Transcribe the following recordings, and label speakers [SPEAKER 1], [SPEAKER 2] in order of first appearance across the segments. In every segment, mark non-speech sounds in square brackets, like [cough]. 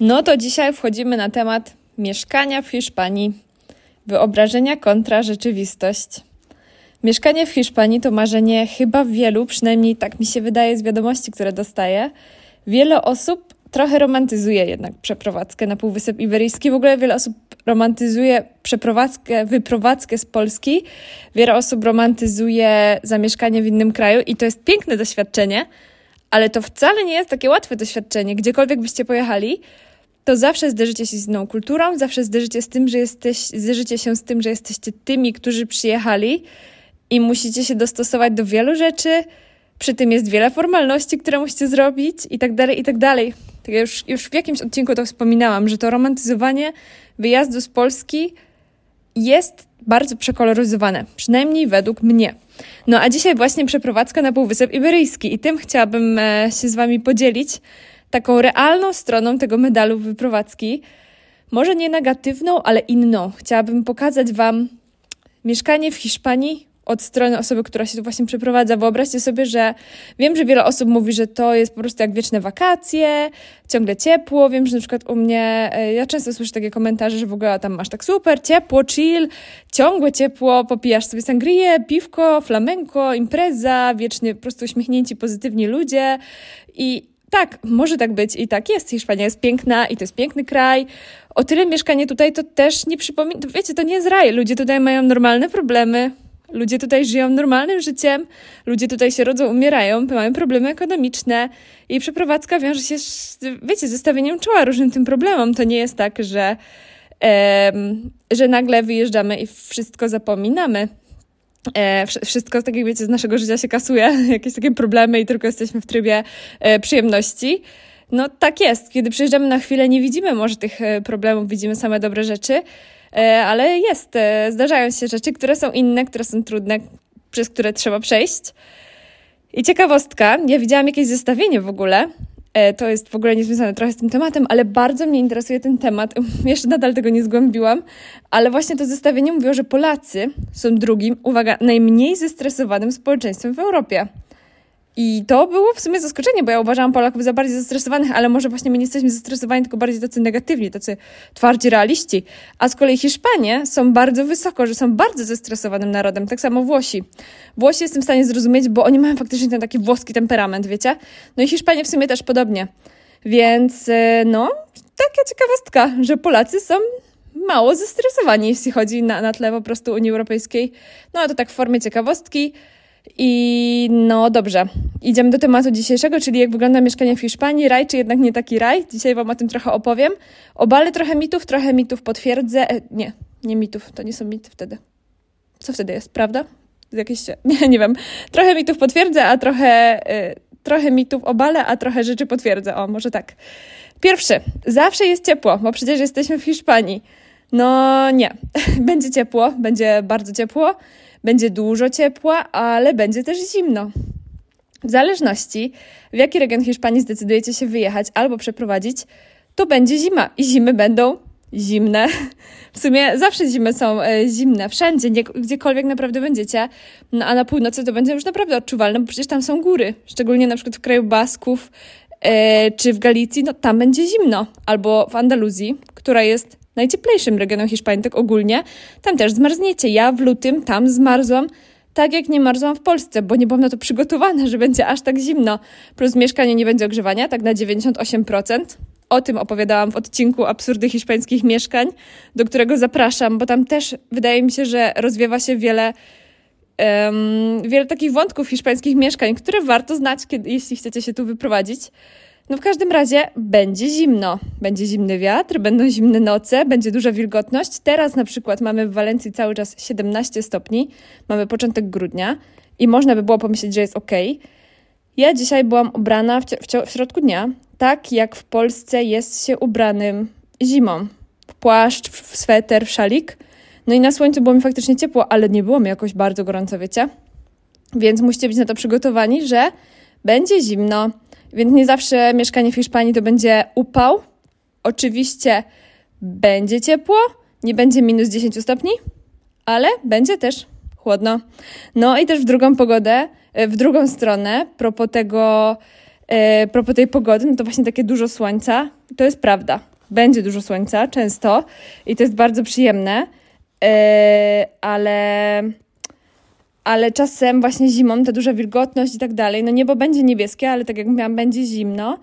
[SPEAKER 1] No to dzisiaj wchodzimy na temat mieszkania w Hiszpanii. Wyobrażenia kontra rzeczywistość. Mieszkanie w Hiszpanii to marzenie chyba wielu, przynajmniej tak mi się wydaje z wiadomości, które dostaję. Wiele osób trochę romantyzuje jednak przeprowadzkę na Półwysep Iberyjski. W ogóle wiele osób romantyzuje przeprowadzkę, wyprowadzkę z Polski. Wiele osób romantyzuje zamieszkanie w innym kraju i to jest piękne doświadczenie, ale to wcale nie jest takie łatwe doświadczenie. Gdziekolwiek byście pojechali, to zawsze zderzycie się z inną kulturą, zawsze zderzycie, z tym, że jesteś, zderzycie się z tym, że jesteście tymi, którzy przyjechali i musicie się dostosować do wielu rzeczy. Przy tym jest wiele formalności, które musicie zrobić i tak dalej, i tak dalej. Tak już, już w jakimś odcinku to wspominałam, że to romantyzowanie wyjazdu z Polski jest bardzo przekoloryzowane, przynajmniej według mnie. No a dzisiaj właśnie przeprowadzka na Półwysep Iberyjski i tym chciałabym e, się z Wami podzielić taką realną stroną tego medalu wyprowadzki. Może nie negatywną, ale inną. Chciałabym pokazać Wam mieszkanie w Hiszpanii od strony osoby, która się tu właśnie przeprowadza. Wyobraźcie sobie, że wiem, że wiele osób mówi, że to jest po prostu jak wieczne wakacje, ciągle ciepło. Wiem, że na przykład u mnie, e, ja często słyszę takie komentarze, że w ogóle tam masz tak super, ciepło, chill, ciągłe ciepło, popijasz sobie sangrię, piwko, flamenko, impreza, wiecznie po prostu uśmiechnięci, pozytywni ludzie i tak, może tak być i tak jest. Hiszpania jest piękna i to jest piękny kraj. O tyle mieszkanie tutaj to też nie przypomina, wiecie, to nie jest raj. Ludzie tutaj mają normalne problemy, Ludzie tutaj żyją normalnym życiem, ludzie tutaj się rodzą, umierają, mają problemy ekonomiczne i przeprowadzka wiąże się, z, wiecie, ze stawieniem czoła różnym tym problemom. To nie jest tak, że, e, że nagle wyjeżdżamy i wszystko zapominamy. E, wszystko, tak jak wiecie, z naszego życia się kasuje, [laughs] jakieś takie problemy i tylko jesteśmy w trybie e, przyjemności. No tak jest. Kiedy przyjeżdżamy na chwilę, nie widzimy może tych e, problemów, widzimy same dobre rzeczy. E, ale jest, e, zdarzają się rzeczy, które są inne, które są trudne, przez które trzeba przejść. I ciekawostka, ja widziałam jakieś zestawienie w ogóle, e, to jest w ogóle niezwiązane trochę z tym tematem, ale bardzo mnie interesuje ten temat. [laughs] Jeszcze nadal tego nie zgłębiłam, ale właśnie to zestawienie mówiło, że Polacy są drugim, uwaga, najmniej zestresowanym społeczeństwem w Europie. I to było w sumie zaskoczenie, bo ja uważałam Polaków za bardziej zestresowanych, ale może właśnie my nie jesteśmy zestresowani, tylko bardziej tacy negatywni, tacy twardzi realiści. A z kolei Hiszpanie są bardzo wysoko, że są bardzo zestresowanym narodem, tak samo Włosi. Włosi jestem w stanie zrozumieć, bo oni mają faktycznie ten taki włoski temperament, wiecie? No i Hiszpanie w sumie też podobnie. Więc e, no, taka ciekawostka, że Polacy są mało zestresowani, jeśli chodzi na, na tle po prostu Unii Europejskiej. No a to tak w formie ciekawostki. I no dobrze, idziemy do tematu dzisiejszego, czyli jak wygląda mieszkanie w Hiszpanii, raj czy jednak nie taki raj. Dzisiaj Wam o tym trochę opowiem. Obalę trochę mitów, trochę mitów potwierdzę. E, nie, nie mitów, to nie są mity wtedy. Co wtedy jest, prawda? Jakieś, [laughs] nie, nie wiem. Trochę mitów potwierdzę, a trochę, y, trochę mitów obalę, a trochę rzeczy potwierdzę. O, może tak. Pierwszy, zawsze jest ciepło, bo przecież jesteśmy w Hiszpanii. No nie, [laughs] będzie ciepło, będzie bardzo ciepło. Będzie dużo ciepła, ale będzie też zimno. W zależności, w jaki region Hiszpanii zdecydujecie się wyjechać albo przeprowadzić, to będzie zima i zimy będą zimne. W sumie zawsze zimy są e, zimne, wszędzie, nie, gdziekolwiek naprawdę będziecie. No, a na północy to będzie już naprawdę odczuwalne, bo przecież tam są góry. Szczególnie na przykład w kraju Basków e, czy w Galicji, no tam będzie zimno. Albo w Andaluzji, która jest najcieplejszym regionem Hiszpanii, tak ogólnie, tam też zmarzniecie. Ja w lutym tam zmarzłam tak jak nie marzłam w Polsce, bo nie byłam na to przygotowana, że będzie aż tak zimno. Plus mieszkanie nie będzie ogrzewania, tak na 98%. O tym opowiadałam w odcinku Absurdy hiszpańskich mieszkań, do którego zapraszam, bo tam też wydaje mi się, że rozwiewa się wiele, um, wiele takich wątków hiszpańskich mieszkań, które warto znać, kiedy, jeśli chcecie się tu wyprowadzić. No w każdym razie będzie zimno. Będzie zimny wiatr, będą zimne noce, będzie duża wilgotność. Teraz na przykład mamy w Walencji cały czas 17 stopni, mamy początek grudnia i można by było pomyśleć, że jest ok. Ja dzisiaj byłam ubrana w, w, w środku dnia, tak jak w Polsce jest się ubranym zimą. W płaszcz, w sweter, w szalik. No i na słońcu było mi faktycznie ciepło, ale nie było mi jakoś bardzo gorąco, wiecie? Więc musicie być na to przygotowani, że będzie zimno. Więc nie zawsze mieszkanie w Hiszpanii to będzie upał. Oczywiście będzie ciepło, nie będzie minus 10 stopni, ale będzie też chłodno. No i też w drugą pogodę, e, w drugą stronę, propos tego, E, propos tej pogody, no to właśnie takie dużo słońca, to jest prawda. Będzie dużo słońca, często i to jest bardzo przyjemne, e, ale, ale czasem właśnie zimą ta duża wilgotność i tak dalej, no niebo będzie niebieskie, ale tak jak mówiłam, będzie zimno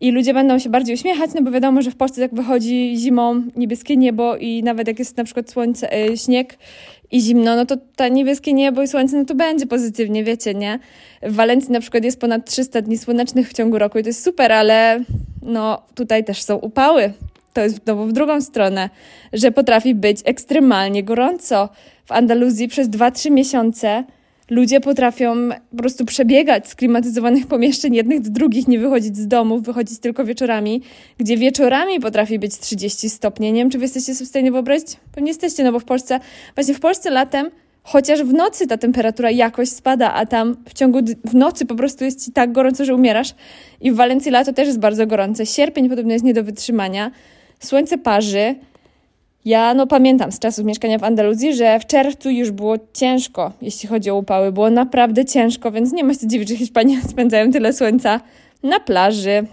[SPEAKER 1] i ludzie będą się bardziej uśmiechać, no bo wiadomo, że w Polsce tak wychodzi zimą niebieskie niebo i nawet jak jest na przykład słońce, e, śnieg i zimno, no to ta niebieskie niebo i słońce, no to będzie pozytywnie, wiecie, nie? W Walencji na przykład jest ponad 300 dni słonecznych w ciągu roku i to jest super, ale no tutaj też są upały. To jest znowu w drugą stronę, że potrafi być ekstremalnie gorąco. W Andaluzji przez 2-3 miesiące ludzie potrafią po prostu przebiegać z klimatyzowanych [laughs] pomieszczeń jednych do drugich, nie wychodzić z domów, wychodzić tylko wieczorami, gdzie wieczorami potrafi być 30 stopni. Nie wiem, czy wy jesteście sobie w stanie wyobrazić? Pewnie jesteście, no bo w Polsce, właśnie w Polsce latem chociaż w nocy ta temperatura jakoś spada, a tam w ciągu w nocy po prostu jest ci tak gorąco, że umierasz. I w Walencji lato też jest bardzo gorące. Sierpień podobno jest nie do wytrzymania. Słońce parzy, ja no pamiętam z czasów mieszkania w Andaluzji, że w czerwcu już było ciężko, jeśli chodzi o upały. Było naprawdę ciężko, więc nie ma się dziwić, że Hiszpanie [laughs] spędzają tyle słońca na plaży.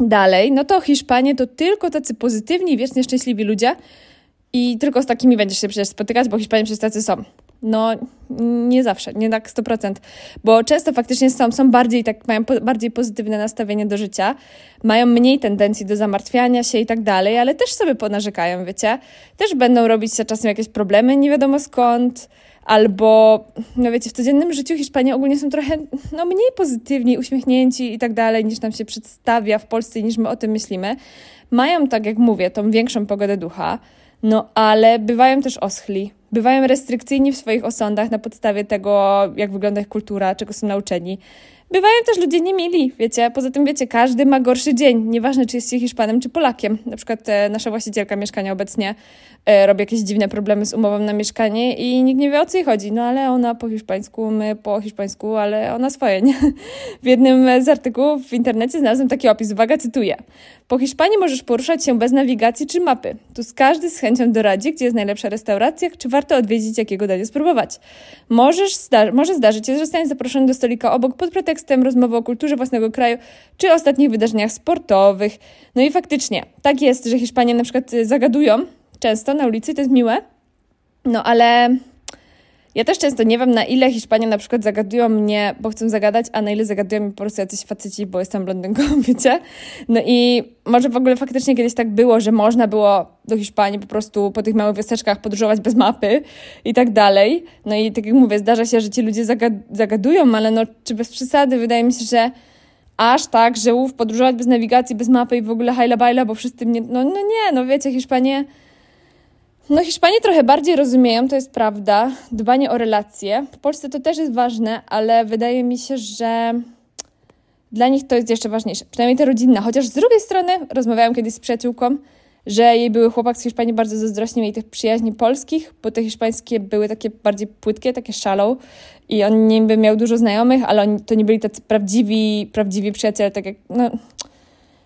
[SPEAKER 1] Dalej, no to Hiszpanie to tylko tacy pozytywni wiecznie szczęśliwi ludzie i tylko z takimi będziesz się przecież spotykać, bo Hiszpanie przecież tacy są. No, nie zawsze, nie tak 100%, bo często faktycznie są, są bardziej, tak, mają po, bardziej pozytywne nastawienie do życia, mają mniej tendencji do zamartwiania się i tak dalej, ale też sobie ponarzekają, wiecie? Też będą robić się czasem jakieś problemy, nie wiadomo skąd, albo, no wiecie, w codziennym życiu Hiszpanii ogólnie są trochę, no mniej pozytywni, uśmiechnięci i tak dalej, niż nam się przedstawia w Polsce niż my o tym myślimy. Mają, tak jak mówię, tą większą pogodę ducha, no ale bywają też oschli, bywają restrykcyjni w swoich osądach na podstawie tego, jak wygląda ich kultura, czego są nauczeni. Bywają też ludzie niemili, wiecie. Poza tym, wiecie, każdy ma gorszy dzień. Nieważne, czy jest Hiszpanem, czy Polakiem. Na przykład e, nasza właścicielka mieszkania obecnie e, robi jakieś dziwne problemy z umową na mieszkanie i nikt nie wie, o co jej chodzi. No ale ona po hiszpańsku, my po hiszpańsku, ale ona swoje, nie? [laughs] W jednym z artykułów w internecie znalazłem taki opis. Uwaga, cytuję. Po Hiszpanii możesz poruszać się bez nawigacji czy mapy. Tu każdy z chęcią doradzi, gdzie jest najlepsza restauracja, czy warto odwiedzić, jakiego dania spróbować. Możesz zda może zdarzyć się, że zostaniesz zaproszony do stolika obok pod pretekstem rozmowy o kulturze własnego kraju, czy ostatnich wydarzeniach sportowych. No i faktycznie, tak jest, że Hiszpanie na przykład y, zagadują często na ulicy, to jest miłe, no ale ja też często nie wiem, na ile Hiszpanie na przykład zagadują mnie, bo chcą zagadać, a na ile zagadują mnie po prostu jacyś faceci, bo jestem blondynką, [laughs] wiecie? No i może w ogóle faktycznie kiedyś tak było, że można było do Hiszpanii po prostu po tych małych wioseczkach podróżować bez mapy i tak dalej. No i tak jak mówię, zdarza się, że ci ludzie zagad zagadują, ale no czy bez przesady, wydaje mi się, że aż tak, że ów podróżować bez nawigacji, bez mapy i w ogóle hajla bajla, bo wszyscy mnie, no, no nie, no wiecie, Hiszpanie no, Hiszpanie trochę bardziej rozumieją, to jest prawda, dbanie o relacje. W Polsce to też jest ważne, ale wydaje mi się, że dla nich to jest jeszcze ważniejsze. Przynajmniej te rodzinne. Chociaż z drugiej strony rozmawiałam kiedyś z przyjaciółką, że jej były chłopak z Hiszpanii bardzo zazdrośnił jej tych przyjaźni polskich, bo te hiszpańskie były takie bardziej płytkie, takie shallow i on niby miał dużo znajomych, ale oni to nie byli tacy prawdziwi, prawdziwi przyjaciele, tak jak, no,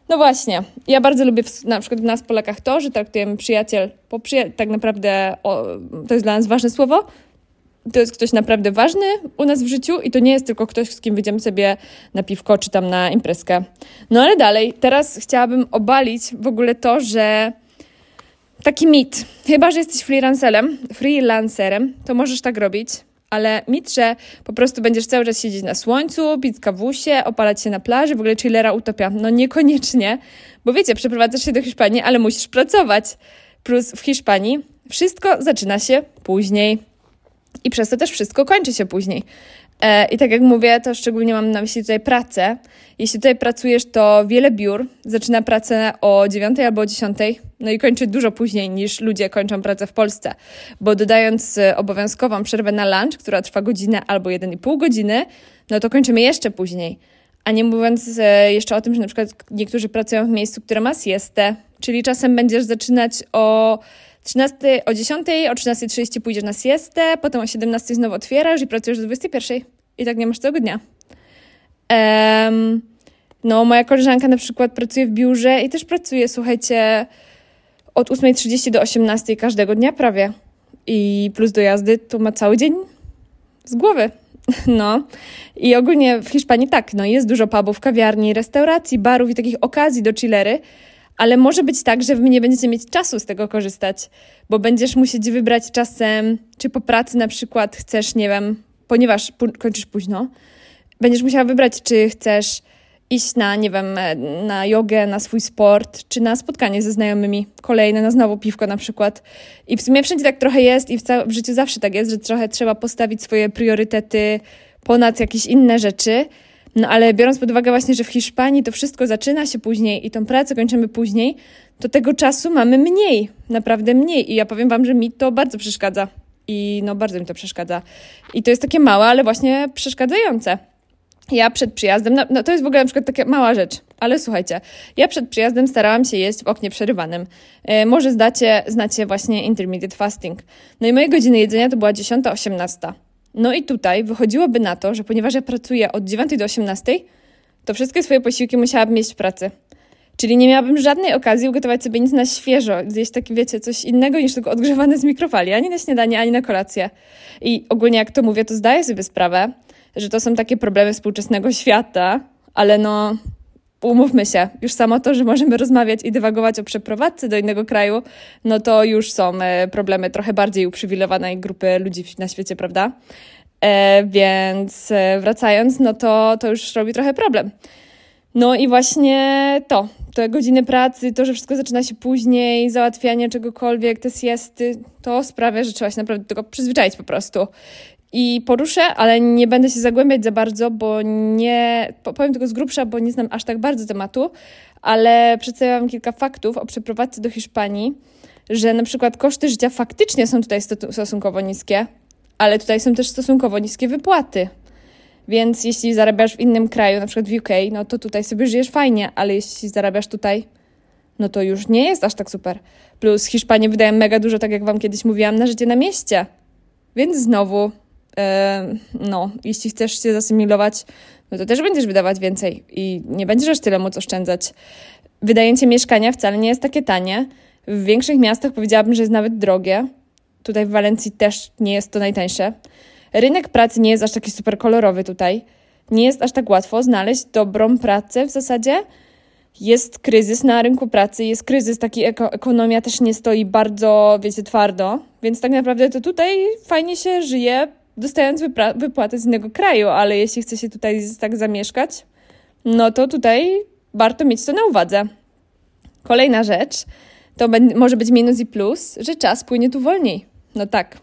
[SPEAKER 1] no właśnie, ja bardzo lubię w, na przykład w nas Polakach to, że traktujemy przyjaciel po przyja tak naprawdę, o, to jest dla nas ważne słowo, to jest ktoś naprawdę ważny u nas w życiu i to nie jest tylko ktoś, z kim wyjdziemy sobie na piwko czy tam na imprezkę. No ale dalej, teraz chciałabym obalić w ogóle to, że taki mit, chyba, że jesteś freelancerem, freelancerem, to możesz tak robić, ale mit, że po prostu będziesz cały czas siedzieć na słońcu, pić kawusie, opalać się na plaży, w ogóle chillera utopia. No niekoniecznie, bo wiecie, przeprowadzasz się do Hiszpanii, ale musisz pracować. Plus w Hiszpanii wszystko zaczyna się później. I przez to też wszystko kończy się później. E, I tak jak mówię, to szczególnie mam na myśli tutaj pracę. Jeśli tutaj pracujesz, to wiele biur zaczyna pracę o 9 albo o 10, no i kończy dużo później niż ludzie kończą pracę w Polsce. Bo dodając e, obowiązkową przerwę na lunch, która trwa godzinę albo 1,5 godziny, no to kończymy jeszcze później. A nie mówiąc e, jeszcze o tym, że na przykład niektórzy pracują w miejscu, które ma siestę, czyli czasem będziesz zaczynać o 13, o 10, o 13.30 pójdziesz na siestę, potem o 17 znowu otwierasz i pracujesz do 21. I tak nie masz całego dnia. Um, no, moja koleżanka na przykład pracuje w biurze i też pracuje, słuchajcie, od 8.30 do 18.00 każdego dnia prawie. I plus dojazdy to ma cały dzień z głowy. [laughs] No i ogólnie w Hiszpanii tak, no jest dużo pubów, kawiarni, restauracji, barów i takich okazji do chillery, ale może być tak, że nie będziecie mieć czasu z tego korzystać, bo będziesz musieć wybrać czasem, czy po pracy na przykład chcesz, nie wiem, ponieważ kończysz późno, będziesz musiała wybrać, czy chcesz iść na, nie wiem, e, na jogę, na swój sport, czy na spotkanie ze znajomymi, kolejne, na znowu piwko na przykład. I w sumie wszędzie tak trochę jest i w, w życiu zawsze tak jest, że trochę trzeba postawić swoje priorytety ponad jakieś inne rzeczy. No ale biorąc pod uwagę właśnie, że w Hiszpanii to wszystko zaczyna się później i tą pracę kończymy później, to tego czasu mamy mniej, naprawdę mniej. I ja powiem Wam, że mi to bardzo przeszkadza. I no bardzo mi to przeszkadza. I to jest takie małe, ale właśnie przeszkadzające. Ja przed przyjazdem, no, no, to jest w ogóle na przykład taka mała rzecz, ale słuchajcie, ja przed przyjazdem starałam się jeść w oknie przerywanym. E, może zdacie, znacie właśnie intermediate fasting. No i moje godziny jedzenia to była 10-18. No i tutaj wychodziłoby na to, że ponieważ ja pracuję od 9 do 18, to wszystkie swoje posiłki musiałabym mieć w pracy. Czyli nie miałabym żadnej okazji ugotować sobie nic na świeżo, zjeść takie, wiecie, coś innego niż tylko odgrzewane z mikrofali, ani na śniadanie, ani na kolację. I ogólnie jak to mówię, to zdaję sobie sprawę, że to są takie problemy współczesnego świata, ale no umówmy się, już samo to, że możemy rozmawiać i dywagować o przeprowadzce do innego kraju, no to już są e, problemy trochę bardziej uprzywilejowanej grupy ludzi na świecie, prawda? E, więc e, wracając, no to, to już robi trochę problem. No i właśnie to, te godziny pracy, to, że wszystko zaczyna się później, załatwianie czegokolwiek, te siesty, to sprawia, że trzeba się naprawdę do tego przyzwyczaić po prostu i poruszę, ale nie będę się zagłębiać za bardzo, bo nie. Powiem tylko z grubsza, bo nie znam aż tak bardzo tematu, ale przedstawię Wam kilka faktów o przeprowadzce do Hiszpanii, że na przykład koszty życia faktycznie są tutaj stosunkowo niskie, ale tutaj są też stosunkowo niskie wypłaty. Więc jeśli zarabiasz w innym kraju, na przykład w UK, no to tutaj sobie żyjesz fajnie, ale jeśli zarabiasz tutaj, no to już nie jest aż tak super. Plus Hiszpanie wydają mega dużo, tak jak Wam kiedyś mówiłam, na życie na mieście. Więc znowu no, jeśli chcesz się zasymilować, no to też będziesz wydawać więcej i nie będziesz aż tyle móc oszczędzać. Wydajęcie mieszkania wcale nie jest takie tanie. W większych miastach powiedziałabym, że jest nawet drogie. Tutaj w Walencji też nie jest to najtańsze. Rynek pracy nie jest aż taki super kolorowy tutaj. Nie jest aż tak łatwo znaleźć dobrą pracę w zasadzie. Jest kryzys na rynku pracy, jest kryzys, taki eko ekonomia też nie stoi bardzo, wiecie, twardo, więc tak naprawdę to tutaj fajnie się żyje, dostając wypłatę z innego kraju, ale jeśli chce się tutaj tak zamieszkać, no to tutaj warto mieć to na uwadze. Kolejna rzecz to może być minus i plus, że czas płynie tu wolniej. No tak,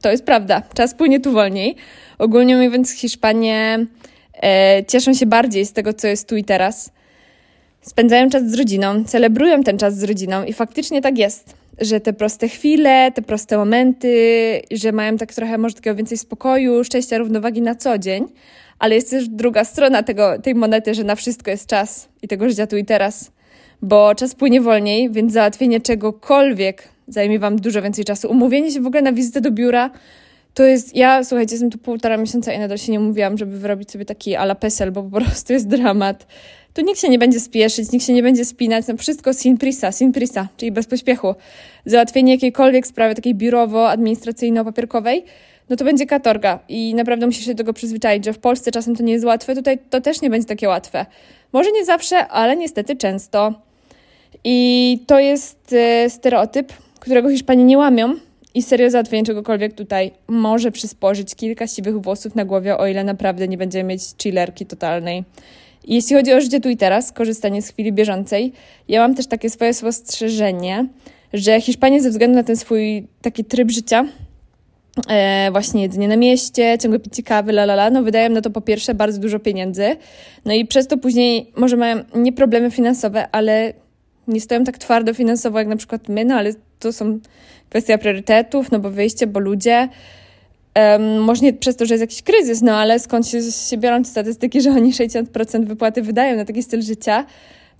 [SPEAKER 1] to jest prawda. Czas płynie tu wolniej. Ogólnie mówiąc, Hiszpanie e, cieszą się bardziej z tego, co jest tu i teraz. Spędzają czas z rodziną, celebrują ten czas z rodziną i faktycznie tak jest że te proste chwile, te proste momenty, że mają tak trochę może takiego więcej spokoju, szczęścia, równowagi na co dzień, ale jest też druga strona tego, tej monety, że na wszystko jest czas i tego życia tu i teraz, bo czas płynie wolniej, więc załatwienie czegokolwiek zajmie Wam dużo więcej czasu. Umówienie się w ogóle na wizytę do biura to jest, ja słuchajcie, jestem tu półtora miesiąca i nadal się nie mówiłam, żeby wyrobić sobie taki ala pesel, bo po prostu jest dramat tu nikt się nie będzie spieszyć, nikt się nie będzie spinać, no wszystko sin prisa, sin prisa, czyli bez pośpiechu. Załatwienie jakiejkolwiek sprawy takiej biurowo-administracyjno-papierkowej, no to będzie katorga i naprawdę musisz się do tego przyzwyczaić, że w Polsce czasem to nie jest łatwe, tutaj to też nie będzie takie łatwe. Może nie zawsze, ale niestety często. I to jest e, stereotyp, którego Hiszpanie nie łamią i serio załatwienie czegokolwiek tutaj może przysporzyć kilka siwych włosów na głowie, o ile naprawdę nie będziemy mieć chillerki totalnej. Jeśli chodzi o życie tu i teraz, korzystanie z chwili bieżącej, ja mam też takie swoje spostrzeżenie, że Hiszpanie ze względu na ten swój taki tryb życia, e, właśnie jedzenie na mieście, ciągłe picie kawy, la, la, la, no wydają na to po pierwsze bardzo dużo pieniędzy, no i przez to później może mają nie problemy finansowe, ale nie stoją tak twardo finansowo jak na przykład my, no ale to są kwestia priorytetów, no bo wyjście, bo ludzie, Um, może przez to, że jest jakiś kryzys, no ale skąd się, się biorą statystyki, że oni [laughs] 60% wypłaty wydają na taki styl życia.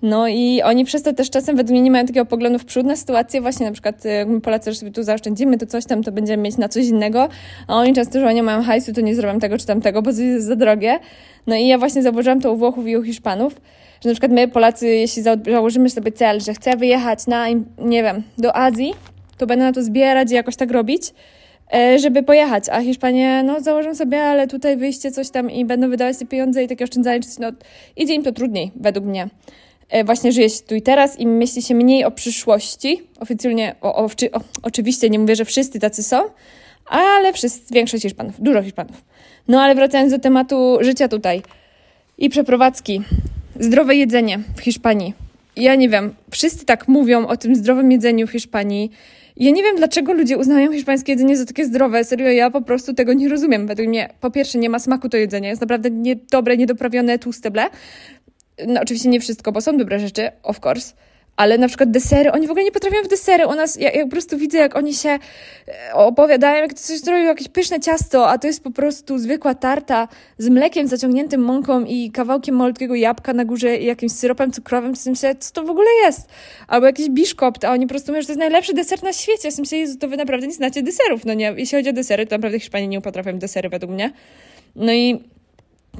[SPEAKER 1] No i oni przez to też czasem według mnie nie mają takiego poglądu w przód na sytuację, właśnie na przykład jak my Polacy, że sobie tu zaoszczędzimy, to coś tam, to będziemy mieć na coś innego, a oni często, że oni mają hajsu, to nie zrobią tego czy tamtego, bo to jest za drogie. No i ja właśnie zauważyłam to u Włochów i u Hiszpanów, że na przykład my Polacy, jeśli założymy sobie cel, że chcę wyjechać na, nie wiem, do Azji, to będę na to zbierać i jakoś tak robić, żeby pojechać. A Hiszpanie, no założą sobie, ale tutaj wyjście coś tam i będą wydawać te pieniądze i takie oszczędzanie, no idzie im to trudniej, według mnie. E, właśnie żyje się tu i teraz i myśli się mniej o przyszłości. Oficjalnie, o, o, o, oczywiście nie mówię, że wszyscy tacy są, ale wszyscy, większość Hiszpanów, dużo Hiszpanów. No ale wracając do tematu życia tutaj i przeprowadzki. Zdrowe jedzenie w Hiszpanii. Ja nie wiem, wszyscy tak mówią o tym zdrowym jedzeniu w Hiszpanii. Ja nie wiem, dlaczego ludzie uznają hiszpańskie jedzenie za takie zdrowe. Serio, ja po prostu tego nie rozumiem. Według mnie, po pierwsze, nie ma smaku to jedzenie. Jest naprawdę niedobre, niedoprawione, tłuste ble. No oczywiście nie wszystko, bo są dobre rzeczy, of course ale na przykład desery, oni w ogóle nie potrafią w desery. U nas, ja, ja po prostu widzę, jak oni się e, opowiadają, jak coś zrobią, jakieś pyszne ciasto, a to jest po prostu zwykła tarta z mlekiem zaciągniętym mąką i kawałkiem malutkiego jabłka na górze i jakimś syropem cukrowym. Tym się, co to w ogóle jest? Albo jakiś biszkopt, a oni po prostu mówią, że to jest najlepszy deser na świecie. Tym się, Jezu, to wy naprawdę nie znacie deserów. No nie, jeśli chodzi o desery, to naprawdę Hiszpanie nie potrafią desery według mnie. No i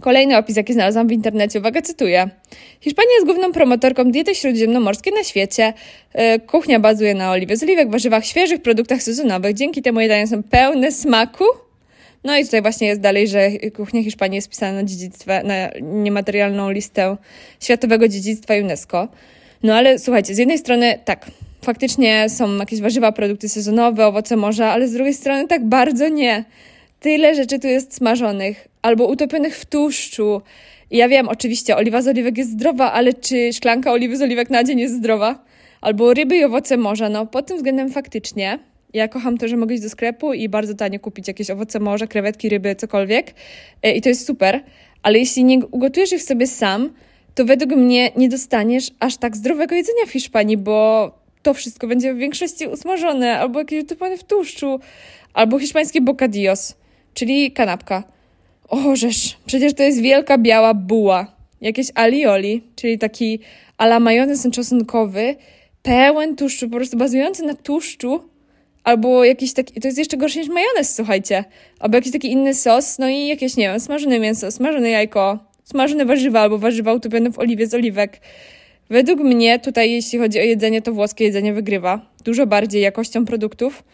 [SPEAKER 1] Kolejny opis, jaki znalazłam w internecie, uwaga, cytuję. Hiszpania jest główną promotorką diety śródziemnomorskiej na świecie. E, kuchnia bazuje na oliwie z oliwek, warzywach, świeżych produktach sezonowych. Dzięki temu jedzenia są pełne smaku. No i tutaj właśnie jest dalej, że kuchnia Hiszpanii jest wpisana na dziedzictwo, na niematerialną listę światowego dziedzictwa UNESCO. No ale słuchajcie, z jednej strony tak, faktycznie są jakieś warzywa, produkty sezonowe, owoce morza, ale z drugiej strony tak bardzo nie. Tyle rzeczy tu jest smażonych albo utopionych w tłuszczu. ja wiem, oczywiście, oliwa z oliwek jest zdrowa, ale czy szklanka oliwy z oliwek na dzień jest zdrowa? Albo ryby i owoce morza. No, pod tym względem faktycznie. Ja kocham to, że mogę iść do sklepu i bardzo tanio kupić jakieś owoce morza, krewetki, ryby, cokolwiek. E, I to jest super. Ale jeśli nie ugotujesz ich sobie sam, to według mnie nie dostaniesz aż tak zdrowego jedzenia w Hiszpanii, bo to wszystko będzie w większości usmażone, albo jakieś utopione w tłuszczu, albo hiszpańskie bocadillos, czyli kanapka. O, żeż, przecież to jest wielka biała buła. Jakieś alioli, czyli taki ala majonez czosnkowy, pełen tłuszczu, po prostu bazujący na tłuszczu, albo jakiś taki, to jest jeszcze gorsze niż majonez, słuchajcie, albo jakiś taki inny sos, no i jakieś, nie wiem, smażone mięso, smażone jajko, smażone warzywa, albo warzywa utopione w oliwie z oliwek. Według mnie tutaj, jeśli chodzi o jedzenie, to włoskie jedzenie wygrywa. Dużo bardziej jakością produktów.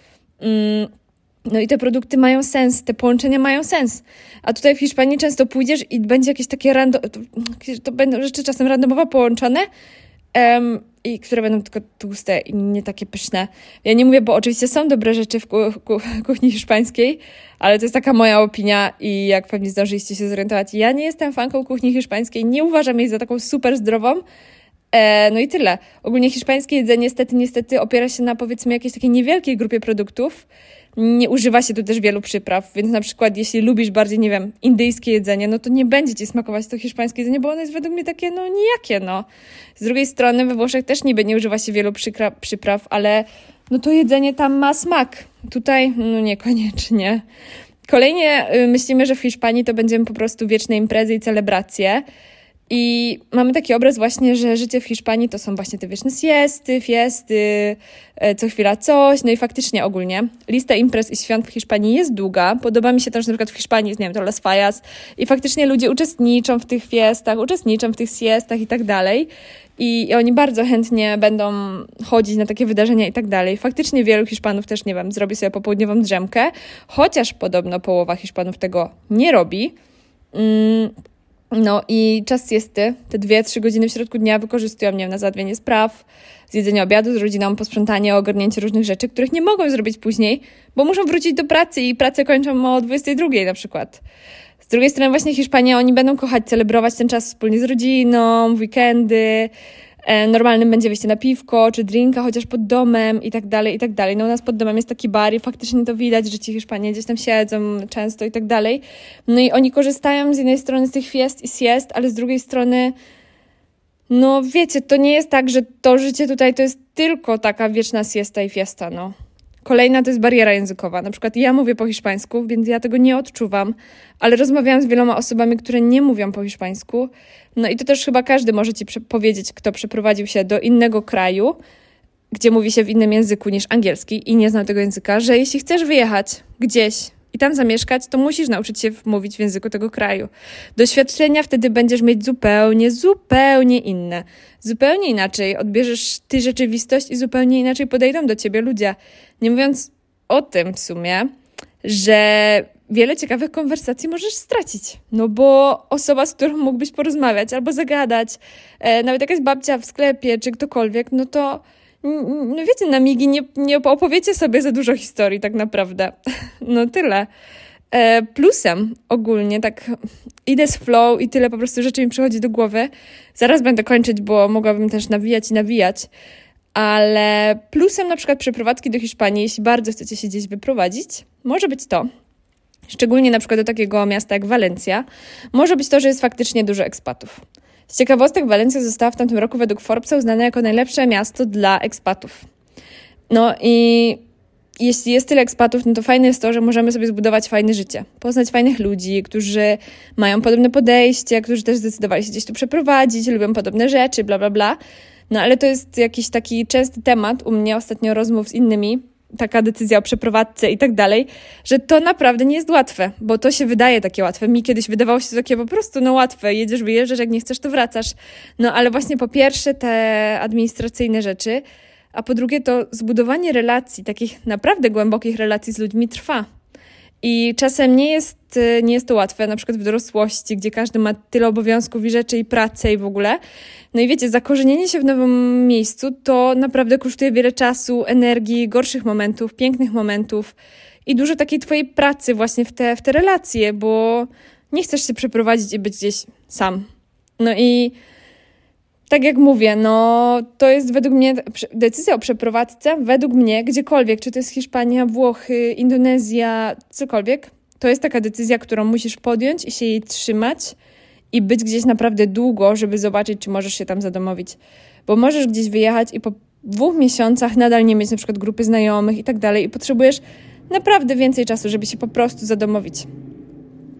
[SPEAKER 1] Mm no i te produkty mają sens, te połączenia mają sens. A tutaj w Hiszpanii często pójdziesz i będzie jakieś takie random, to, to będą rzeczy czasem randomowo połączone, um, i które będą tylko tłuste i nie takie pyszne. Ja nie mówię, bo oczywiście są dobre rzeczy w ku, ku, kuchni hiszpańskiej, ale to jest taka moja opinia i jak pewnie zdążyliście się zorientować, ja nie jestem fanką kuchni hiszpańskiej, nie uważam jej za taką super zdrową, e, no i tyle. Ogólnie hiszpańskie jedzenie niestety, niestety opiera się na powiedzmy jakiejś takiej niewielkiej grupie produktów, nie używa się tu też wielu przypraw, więc na przykład jeśli lubisz bardziej, nie wiem, indyjskie jedzenie, no to nie będzie ci smakować to hiszpańskie jedzenie, bo ono jest według mnie takie, no nijakie, no. Z drugiej strony we Włoszech też niby nie używa się wielu przypraw, ale no to jedzenie tam ma smak. Tutaj, no niekoniecznie. Kolejnie y, myślimy, że w Hiszpanii to będziemy po prostu wieczne imprezy i celebracje. I mamy taki obraz właśnie, że życie w Hiszpanii to są właśnie te wieczne siesty, fiesty, e, co chwila coś. No i faktycznie ogólnie lista imprez i świąt w Hiszpanii jest długa. Podoba mi się też, że na przykład w Hiszpanii jest, nie wiem, to Las Fallas i faktycznie ludzie uczestniczą w tych fiestach, uczestniczą w tych siestach i tak dalej. I, I oni bardzo chętnie będą chodzić na takie wydarzenia i tak dalej. Faktycznie wielu Hiszpanów też, nie wiem, zrobi sobie popołudniową drzemkę, chociaż podobno połowa Hiszpanów tego nie robi. Mm no i czas siesty, te dwie, trzy godziny w środku dnia wykorzystują, nie wiem, na załatwienie spraw, zjedzenie obiadu z rodziną, posprzątanie, ogarnięcie różnych rzeczy, których nie mogą zrobić później, bo muszą wrócić do pracy i pracę kończą o 22 na przykład. Z drugiej strony właśnie Hiszpania, oni będą kochać celebrować ten czas wspólnie z rodziną, weekendy, normalnym będzie wyjście na piwko czy drinka, chociaż pod domem i tak dalej, i tak dalej. No u nas pod domem jest taki bar i faktycznie to widać, że ci Hiszpanie gdzieś tam siedzą często i tak dalej. No i oni korzystają z jednej strony z tych fiest i siest, ale z drugiej strony no wiecie, to nie jest tak, że to życie tutaj to jest tylko taka wieczna siesta i fiesta, no. Kolejna to jest bariera językowa. Na przykład ja mówię po hiszpańsku, więc ja tego nie odczuwam, ale rozmawiałam z wieloma osobami, które nie mówią po hiszpańsku. No i to też chyba każdy może ci powiedzieć, kto przeprowadził się do innego kraju, gdzie mówi się w innym języku niż angielski i nie zna tego języka, że jeśli chcesz wyjechać gdzieś i tam zamieszkać, to musisz nauczyć się mówić w języku tego kraju. Doświadczenia wtedy będziesz mieć zupełnie, zupełnie inne. Zupełnie inaczej odbierzesz ty rzeczywistość i zupełnie inaczej podejdą do ciebie ludzie. Nie mówiąc o tym w sumie, że wiele ciekawych konwersacji możesz stracić. No bo osoba, z którą mógłbyś porozmawiać albo zagadać, e, nawet jakaś babcia w sklepie czy ktokolwiek, no to no wiecie, na migi nie, nie opowiecie sobie za dużo historii tak naprawdę. [laughs] No tyle. E, plusem ogólnie, tak idę z flow i tyle po prostu rzeczy mi przychodzi do głowy. Zaraz będę kończyć, bo mogłabym też nawijać i nawijać. Ale plusem na przykład przeprowadzki do Hiszpanii, jeśli bardzo chcecie się gdzieś wyprowadzić, może być to, szczególnie na przykład do takiego miasta jak Walencja, może być to, że jest faktycznie dużo ekspatów. Z ciekawostek Walencja została w tamtym roku według Forbesa uznana jako najlepsze miasto dla ekspatów. No i jeśli jest tyle ekspatów, no to fajne jest to, że możemy sobie zbudować fajne życie, poznać fajnych ludzi, którzy mają podobne podejście, którzy też zdecydowali się gdzieś tu przeprowadzić, lubią podobne rzeczy, bla, bla, bla. No ale to jest jakiś taki częsty temat u mnie ostatnio rozmów z innymi, taka decyzja o przeprowadzce i tak dalej, że to naprawdę nie jest łatwe, bo to się wydaje takie łatwe. Mi kiedyś wydawało się takie po prostu no łatwe, jedziesz, wyjeżdżasz, jak nie chcesz, to wracasz. No ale właśnie po pierwsze te administracyjne rzeczy, a po drugie to zbudowanie relacji, takich naprawdę głębokich relacji z ludźmi trwa. I czasem nie jest, nie jest to łatwe, na przykład w dorosłości, gdzie każdy ma tyle obowiązków i rzeczy i pracę i w ogóle. No i wiecie, zakorzenienie się w nowym miejscu to naprawdę kosztuje wiele czasu, energii, gorszych momentów, pięknych momentów i dużo takiej twojej pracy właśnie w te, w te relacje, bo nie chcesz się przeprowadzić i być gdzieś sam. No i tak jak mówię, no to jest według mnie decyzja o przeprowadzce, według mnie gdziekolwiek, czy to jest Hiszpania, Włochy, Indonezja, cokolwiek, to jest taka decyzja, którą musisz podjąć i się jej trzymać i być gdzieś naprawdę długo, żeby zobaczyć, czy możesz się tam zadomowić. Bo możesz gdzieś wyjechać i po dwóch miesiącach nadal nie mieć na przykład grupy znajomych i tak dalej i potrzebujesz naprawdę więcej czasu, żeby się po prostu zadomowić.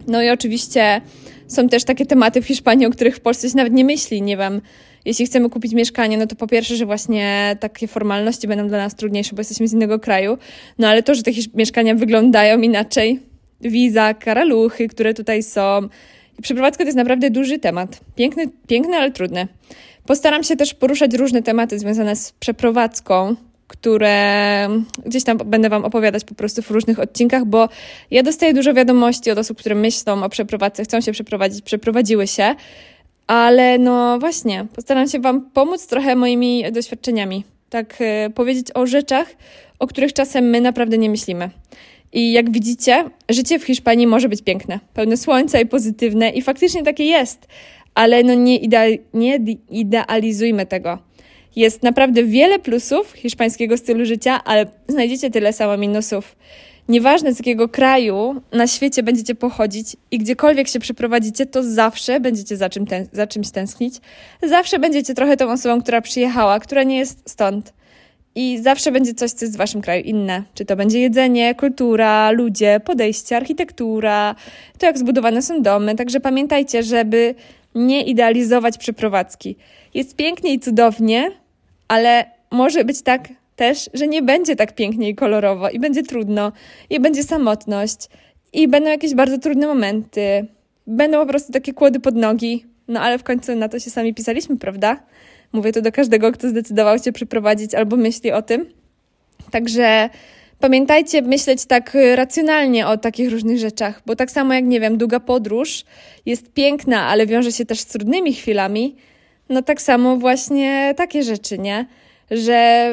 [SPEAKER 1] No i oczywiście są też takie tematy w Hiszpanii, o których w Polsce się nawet nie myśli. Nie wiem, jeśli chcemy kupić mieszkanie, no to po pierwsze, że właśnie takie formalności będą dla nas trudniejsze, bo jesteśmy z innego kraju. No ale to, że te mieszkania wyglądają inaczej, wiza, karaluchy, które tutaj są. Przeprowadzka to jest naprawdę duży temat. Piękny, piękny, ale trudny. Postaram się też poruszać różne tematy związane z przeprowadzką, które gdzieś tam będę Wam opowiadać po prostu w różnych odcinkach, bo ja dostaję dużo wiadomości od osób, które myślą o przeprowadzce, chcą się przeprowadzić, przeprowadziły się, ale no właśnie, postaram się Wam pomóc trochę moimi doświadczeniami. Tak y, powiedzieć o rzeczach, o których czasem my naprawdę nie myślimy. I jak widzicie, życie w Hiszpanii może być piękne, pełne słońca i pozytywne, i faktycznie takie jest, ale no nie, idea- nie idealizujmy tego. Jest naprawdę wiele plusów hiszpańskiego stylu życia, ale znajdziecie tyle samo minusów. Nieważne z jakiego kraju na świecie będziecie pochodzić i gdziekolwiek się przeprowadzicie, to zawsze będziecie za, czym za czymś tęsknić. Zawsze będziecie trochę tą osobą, która przyjechała, która nie jest stąd. I zawsze będzie coś, co jest w waszym kraju inne. Czy to będzie jedzenie, kultura, ludzie, podejście, architektura, to jak zbudowane są domy. Także pamiętajcie, żeby nie idealizować przeprowadzki. Jest pięknie i cudownie, ale może być tak też, że nie będzie tak pięknie i kolorowo i będzie trudno, i będzie samotność, i będą jakieś bardzo trudne momenty, będą po prostu takie kłody pod nogi, no ale w końcu na to się sami pisaliśmy, prawda? Mówię to do każdego, kto zdecydował się przyprowadzić albo myśli o tym. Także pamiętajcie myśleć tak racjonalnie o takich różnych rzeczach, bo tak samo jak, nie wiem, długa podróż jest piękna, ale wiąże się też z trudnymi chwilami, no tak samo właśnie takie rzeczy, nie? Że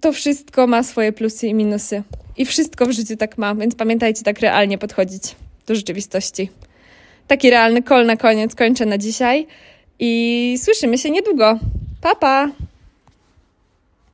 [SPEAKER 1] to wszystko ma swoje plusy i minusy. I wszystko w życiu tak ma, więc pamiętajcie tak realnie podchodzić do rzeczywistości. Taki realny kol na koniec kończę na dzisiaj i słyszymy się niedługo. Pa, pa!